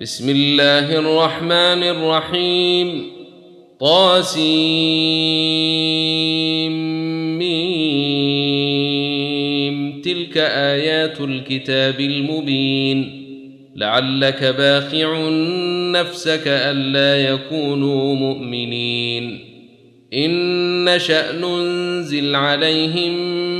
بسم الله الرحمن الرحيم. طاسيم. تلك آيات الكتاب المبين. لعلك باخع نفسك ألا يكونوا مؤمنين. إن نشا ننزل عليهم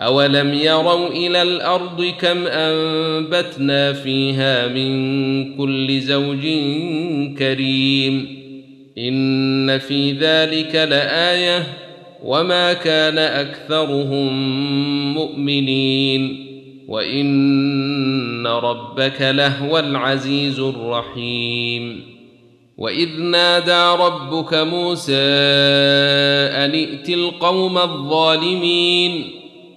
اولم يروا إلى الأرض كم انبتنا فيها من كل زوج كريم ان في ذلك لايه وما كان اكثرهم مؤمنين وان ربك لهو العزيز الرحيم واذ نادى ربك موسى ان ائت القوم الظالمين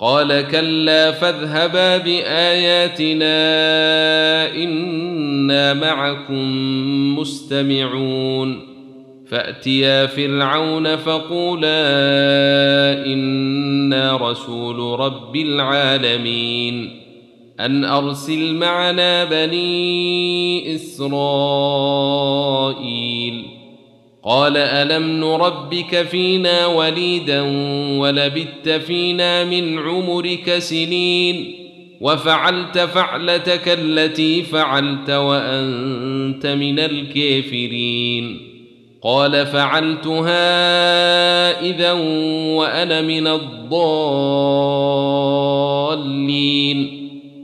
قال كلا فاذهبا بآياتنا إنا معكم مستمعون. فأتيا فرعون فقولا إنا رسول رب العالمين. أن أرسل معنا بني إسرائيل. قال ألم نربك فينا وليدا ولبت فينا من عمرك سنين وفعلت فعلتك التي فعلت وأنت من الكافرين قال فعلتها اذا وأنا من الضالين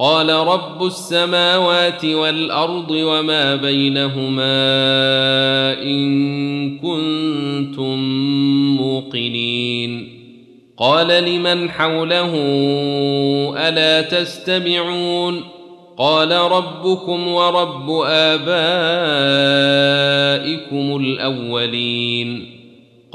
قال رب السماوات والأرض وما بينهما إن كنتم موقنين. قال لمن حوله ألا تستمعون؟ قال ربكم ورب آبائكم الأولين.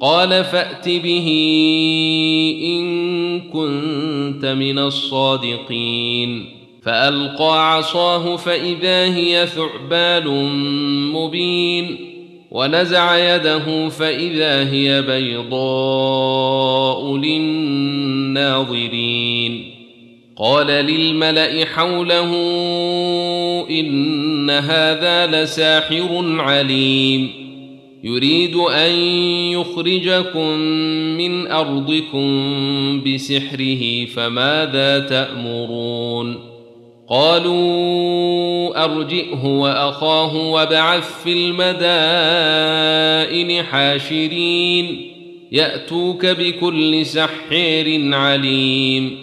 قال فأت به إن كنت من الصادقين. فألقى عصاه فإذا هي ثعبان مبين. ونزع يده فإذا هي بيضاء للناظرين. قال للملأ حوله إن هذا لساحر عليم. يريد أن يخرجكم من أرضكم بسحره فماذا تأمرون؟ قالوا أرجئه وأخاه وابعث في المدائن حاشرين يأتوك بكل سحير عليم.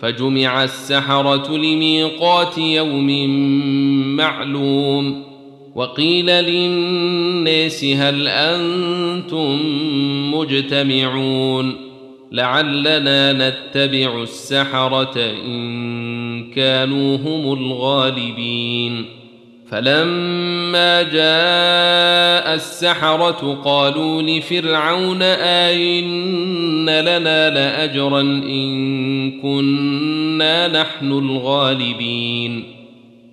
فجمع السحرة لميقات يوم معلوم. وقيل للناس هل أنتم مجتمعون لعلنا نتبع السحرة إن كانوا هم الغالبين فلما جاء السحرة قالوا لفرعون أئن لنا لأجرا إن كنا نحن الغالبين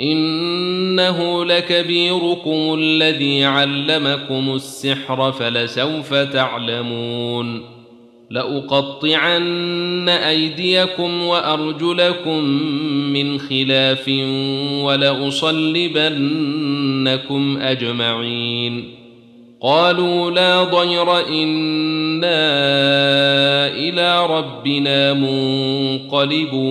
إنه لكبيركم الذي علمكم السحر فلسوف تعلمون لأقطعن أيديكم وأرجلكم من خلاف ولأصلبنكم أجمعين قالوا لا ضير إنا إلى ربنا منقلبون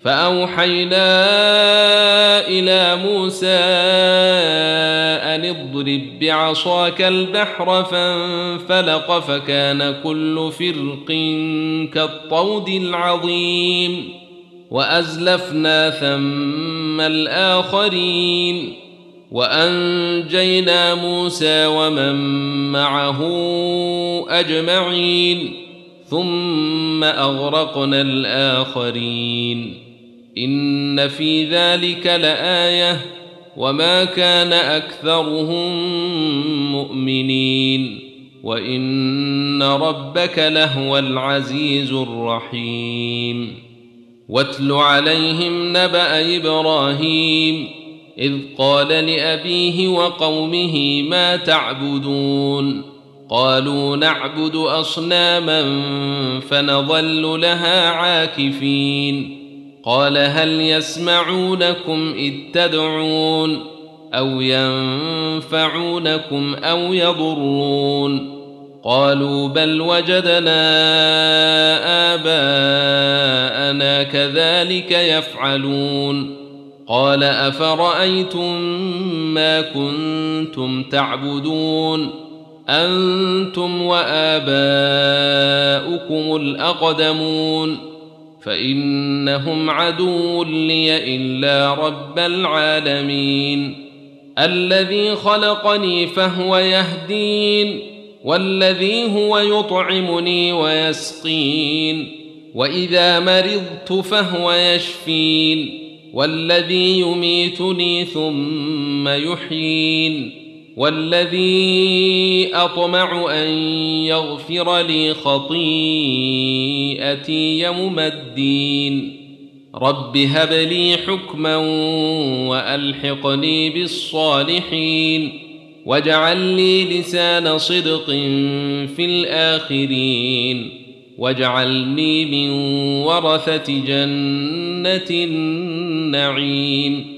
فأوحينا إلى موسى أن اضرب بعصاك البحر فانفلق فكان كل فرق كالطود العظيم وأزلفنا ثم الآخرين وأنجينا موسى ومن معه أجمعين ثم أغرقنا الآخرين إن في ذلك لآية وما كان أكثرهم مؤمنين وإن ربك لهو العزيز الرحيم واتل عليهم نبأ إبراهيم إذ قال لأبيه وقومه ما تعبدون قالوا نعبد أصناما فنظل لها عاكفين قال هل يسمعونكم إذ تدعون أو ينفعونكم أو يضرون قالوا بل وجدنا آباءنا كذلك يفعلون قال أفرأيتم ما كنتم تعبدون أنتم وآباؤكم الأقدمون فإنهم عدو لي إلا رب العالمين. الذي خلقني فهو يهدين والذي هو يطعمني ويسقين. وإذا مرضت فهو يشفين والذي يميتني ثم يحيين. والذي أطمع أن يغفر لي خطيئتي يوم الدين. رب هب لي حكما وألحقني بالصالحين. واجعل لي لسان صدق في الآخرين. واجعلني من ورثة جنة النعيم.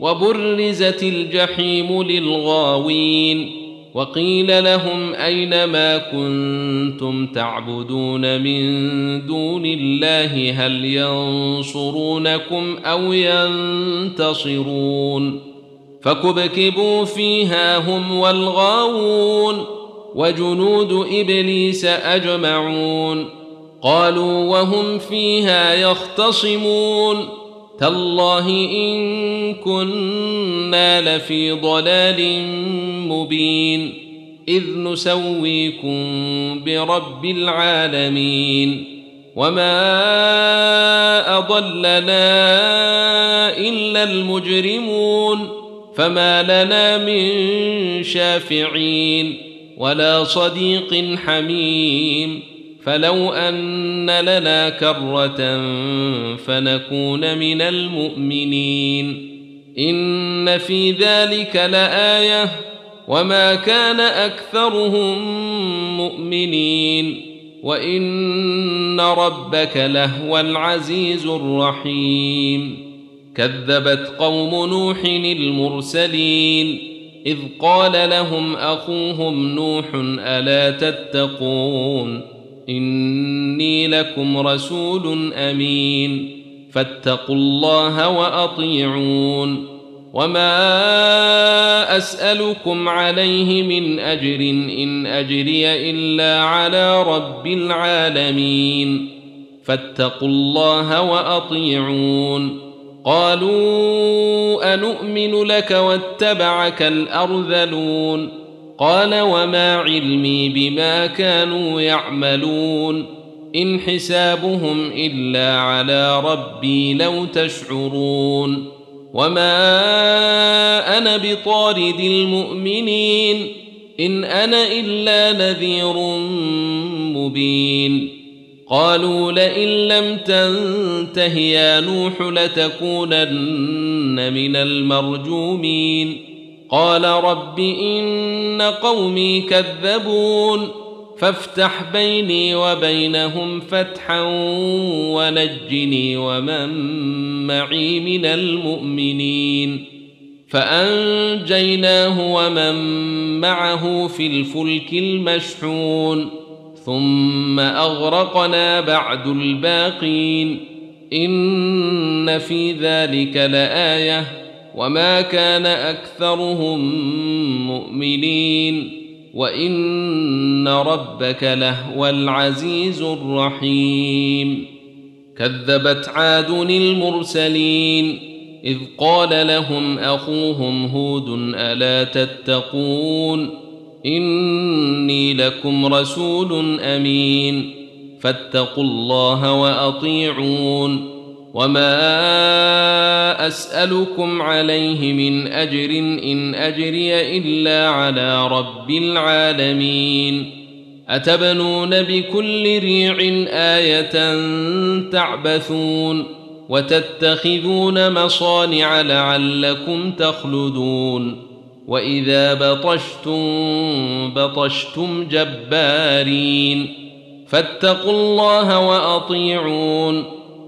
وبرزت الجحيم للغاوين وقيل لهم أين ما كنتم تعبدون من دون الله؟ هل ينصرونكم أو ينتصرون؟ فكبكبوا فيها هم والغاوون وجنود إبليس أجمعون قالوا وهم فيها يختصمون تالله إن كنا لفي ضلال مبين إذ نسويكم برب العالمين وما أضلنا إلا المجرمون فما لنا من شافعين ولا صديق حميم فلو أن لنا كرة فنكون من المؤمنين. إن في ذلك لآية وما كان أكثرهم مؤمنين. وإن ربك لهو العزيز الرحيم. كذبت قوم نوح المرسلين. إذ قال لهم أخوهم نوح ألا تتقون؟ إني لكم رسول أمين. فاتقوا الله وأطيعون. وما أسألكم عليه من أجر إن أجري إلا على رب العالمين. فاتقوا الله وأطيعون. قالوا انومن لك واتبعك الأرذلون. قال وما علمي بما كانوا يعملون إن حسابهم إلا على ربي لو تشعرون وما أنا بطارد المؤمنين إن أنا إلا نذير مبين قالوا لئن لم تنته يا نوح لتكونن من المرجومين قال رب إن قومي كذبون فافتح بيني وبينهم فتحا ونجني ومن معي من المؤمنين فأنجيناه ومن معه في الفلك المشحون ثم أغرقنا بعد الباقين إن في ذلك لآية وما كان اكثرهم مؤمنين وان ربك لهو العزيز الرحيم كذبت عاد المرسلين اذ قال لهم اخوهم هود الا تتقون اني لكم رسول امين فاتقوا الله واطيعون وما اسالكم عليه من اجر ان اجري الا على رب العالمين اتبنون بكل ريع إيه تعبثون وتتخذون مصانع لعلكم تخلدون واذا بطشتم بطشتم جبارين فاتقوا الله واطيعون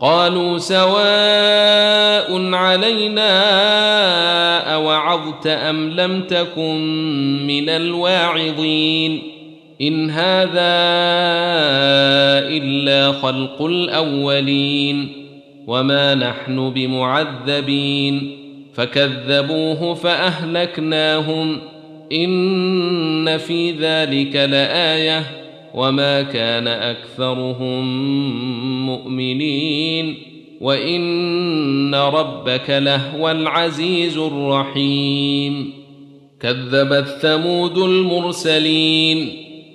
قالوا سواء علينا أوعظت أم لم تكن من الواعظين إن هذا إلا خلق الأولين وما نحن بمعذبين فكذبوه فأهلكناهم إن في ذلك لآية وما كان اكثرهم مؤمنين وان ربك لهو العزيز الرحيم كذبت ثمود المرسلين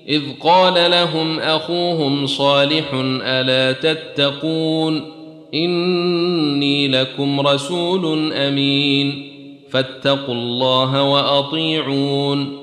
اذ قال لهم اخوهم صالح الا تتقون اني لكم رسول امين فاتقوا الله واطيعون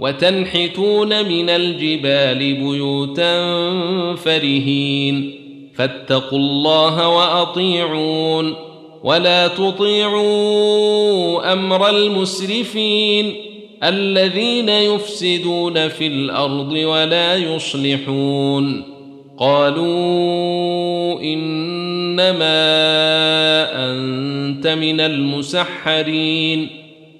وتنحتون من الجبال بيوتا فرهين فاتقوا الله وأطيعون ولا تطيعوا أمر المسرفين الذين يفسدون في الأرض ولا يصلحون قالوا إنما أنت من المسحرين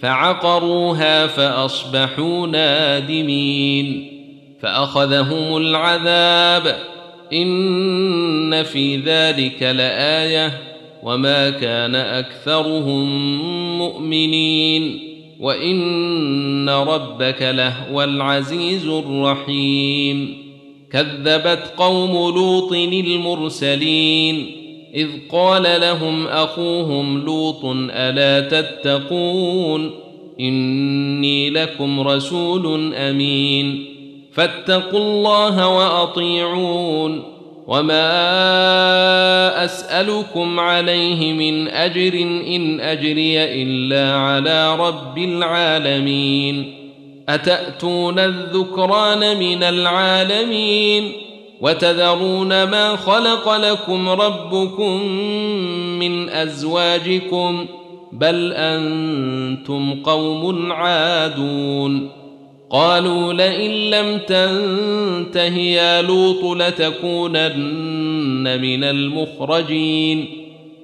فعقروها فأصبحوا نادمين فأخذهم العذاب إن في ذلك لآية وما كان أكثرهم مؤمنين وإن ربك لهو العزيز الرحيم كذبت قوم لوط المرسلين إذ قال لهم أخوهم لوط ألا تتقون إني لكم رسول أمين فاتقوا الله وأطيعون وما أسألكم عليه من أجر إن أجري إلا على رب العالمين أتأتون الذكران من العالمين وتذرون ما خلق لكم ربكم من أزواجكم بل أنتم قوم عادون. قالوا لئن لم تنته يا لوط لتكونن من المخرجين.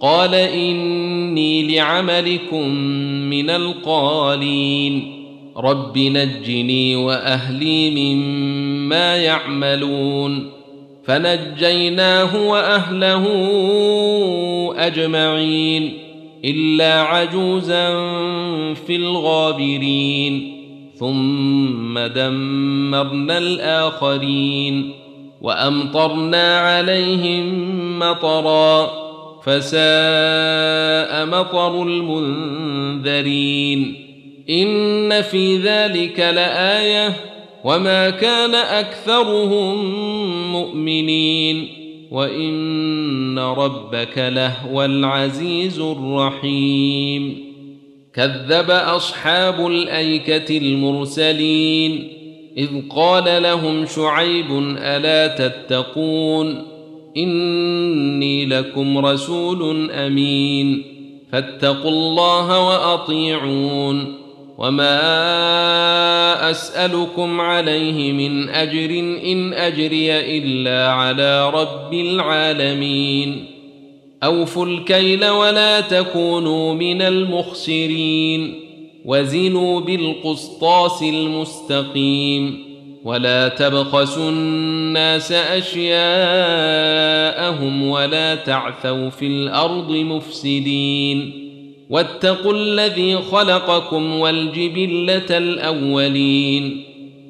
قال إني لعملكم من القالين. رب نجني وأهلي مما يعملون. فنجيناه وأهله أجمعين إلا عجوزا في الغابرين ثم دمرنا الآخرين وأمطرنا عليهم مطرا فساء مطر المنذرين. إن في ذلك لآية وما كان اكثرهم مؤمنين وان ربك لهو العزيز الرحيم كذب اصحاب الايكه المرسلين اذ قال لهم شعيب الا تتقون اني لكم رسول امين فاتقوا الله واطيعون وما اسالكم عليه من اجر ان اجري الا على رب العالمين اوفوا الكيل ولا تكونوا من المخسرين وزنوا بالقسطاس المستقيم ولا تبخسوا الناس اشياءهم ولا تعثوا في الأرض مفسدين واتقوا الذي خلقكم والجبلة الأولين.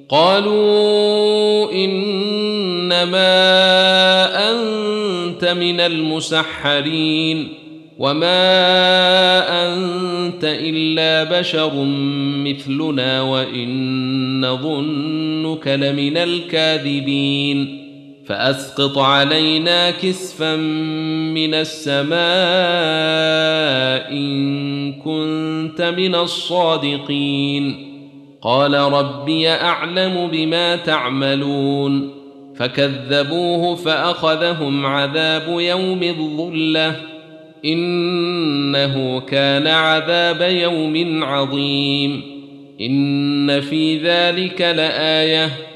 قالوا إنما أنت من المسحرين وما أنت إلا بشر مثلنا وإن نظنك لمن الكاذبين. فأسقط علينا كسفا من السماء إن كنت من الصادقين. قال ربي أعلم بما تعملون. فكذبوه فأخذهم عذاب يوم الظلة. إنه كان عذاب يوم عظيم. إن في ذلك لآية.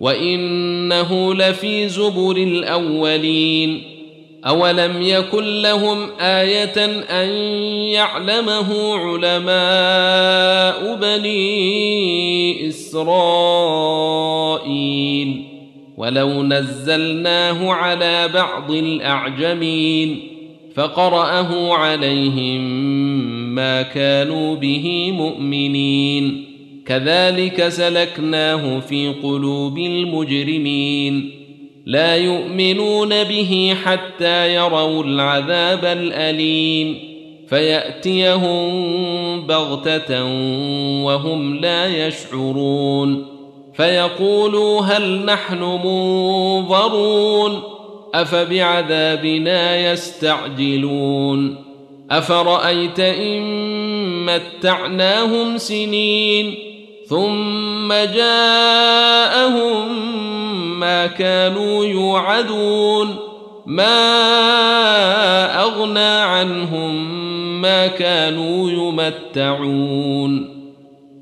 وانه لفي زبر الاولين اولم يكن لهم إيه ان يعلمه علماء بني اسرائيل ولو نزلناه على بعض الاعجمين فقراه عليهم ما كانوا به مؤمنين كذلك سلكناه في قلوب المجرمين. لا يؤمنون به حتى يروا العذاب الأليم. فيأتيهم بغتة وهم لا يشعرون. فيقولوا هل نحن منظرون؟ أفبعذابنا يستعجلون. أفرأيت إن متعناهم سنين؟ ثم جاءهم ما كانوا يوعدون ما أغنى عنهم ما كانوا يمتعون.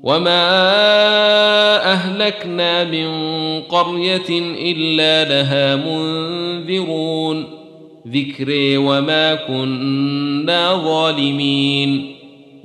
وما أهلكنا من قرية إلا لها منذرون. ذكري وما كنا ظالمين.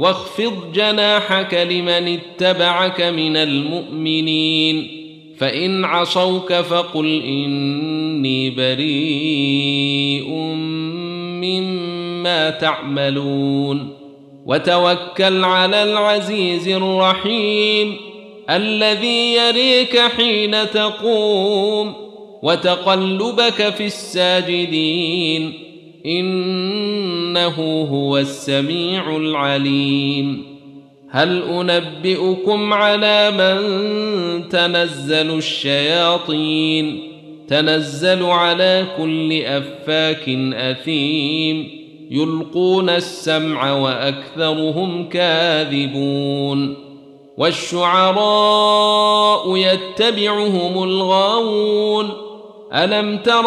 واخفض جناحك لمن اتبعك من المؤمنين فإن عصوك فقل إني بريء مما تعملون. وتوكل على العزيز الرحيم الذي يريك حين تقوم وتقلبك في الساجدين. إنه هو السميع العليم. هل أنبئكم على من تنزل الشياطين؟ تنزل على كل أفاك أثيم. يلقون السمع وأكثرهم كاذبون. والشعراء يتبعهم الغاوون. ألم تر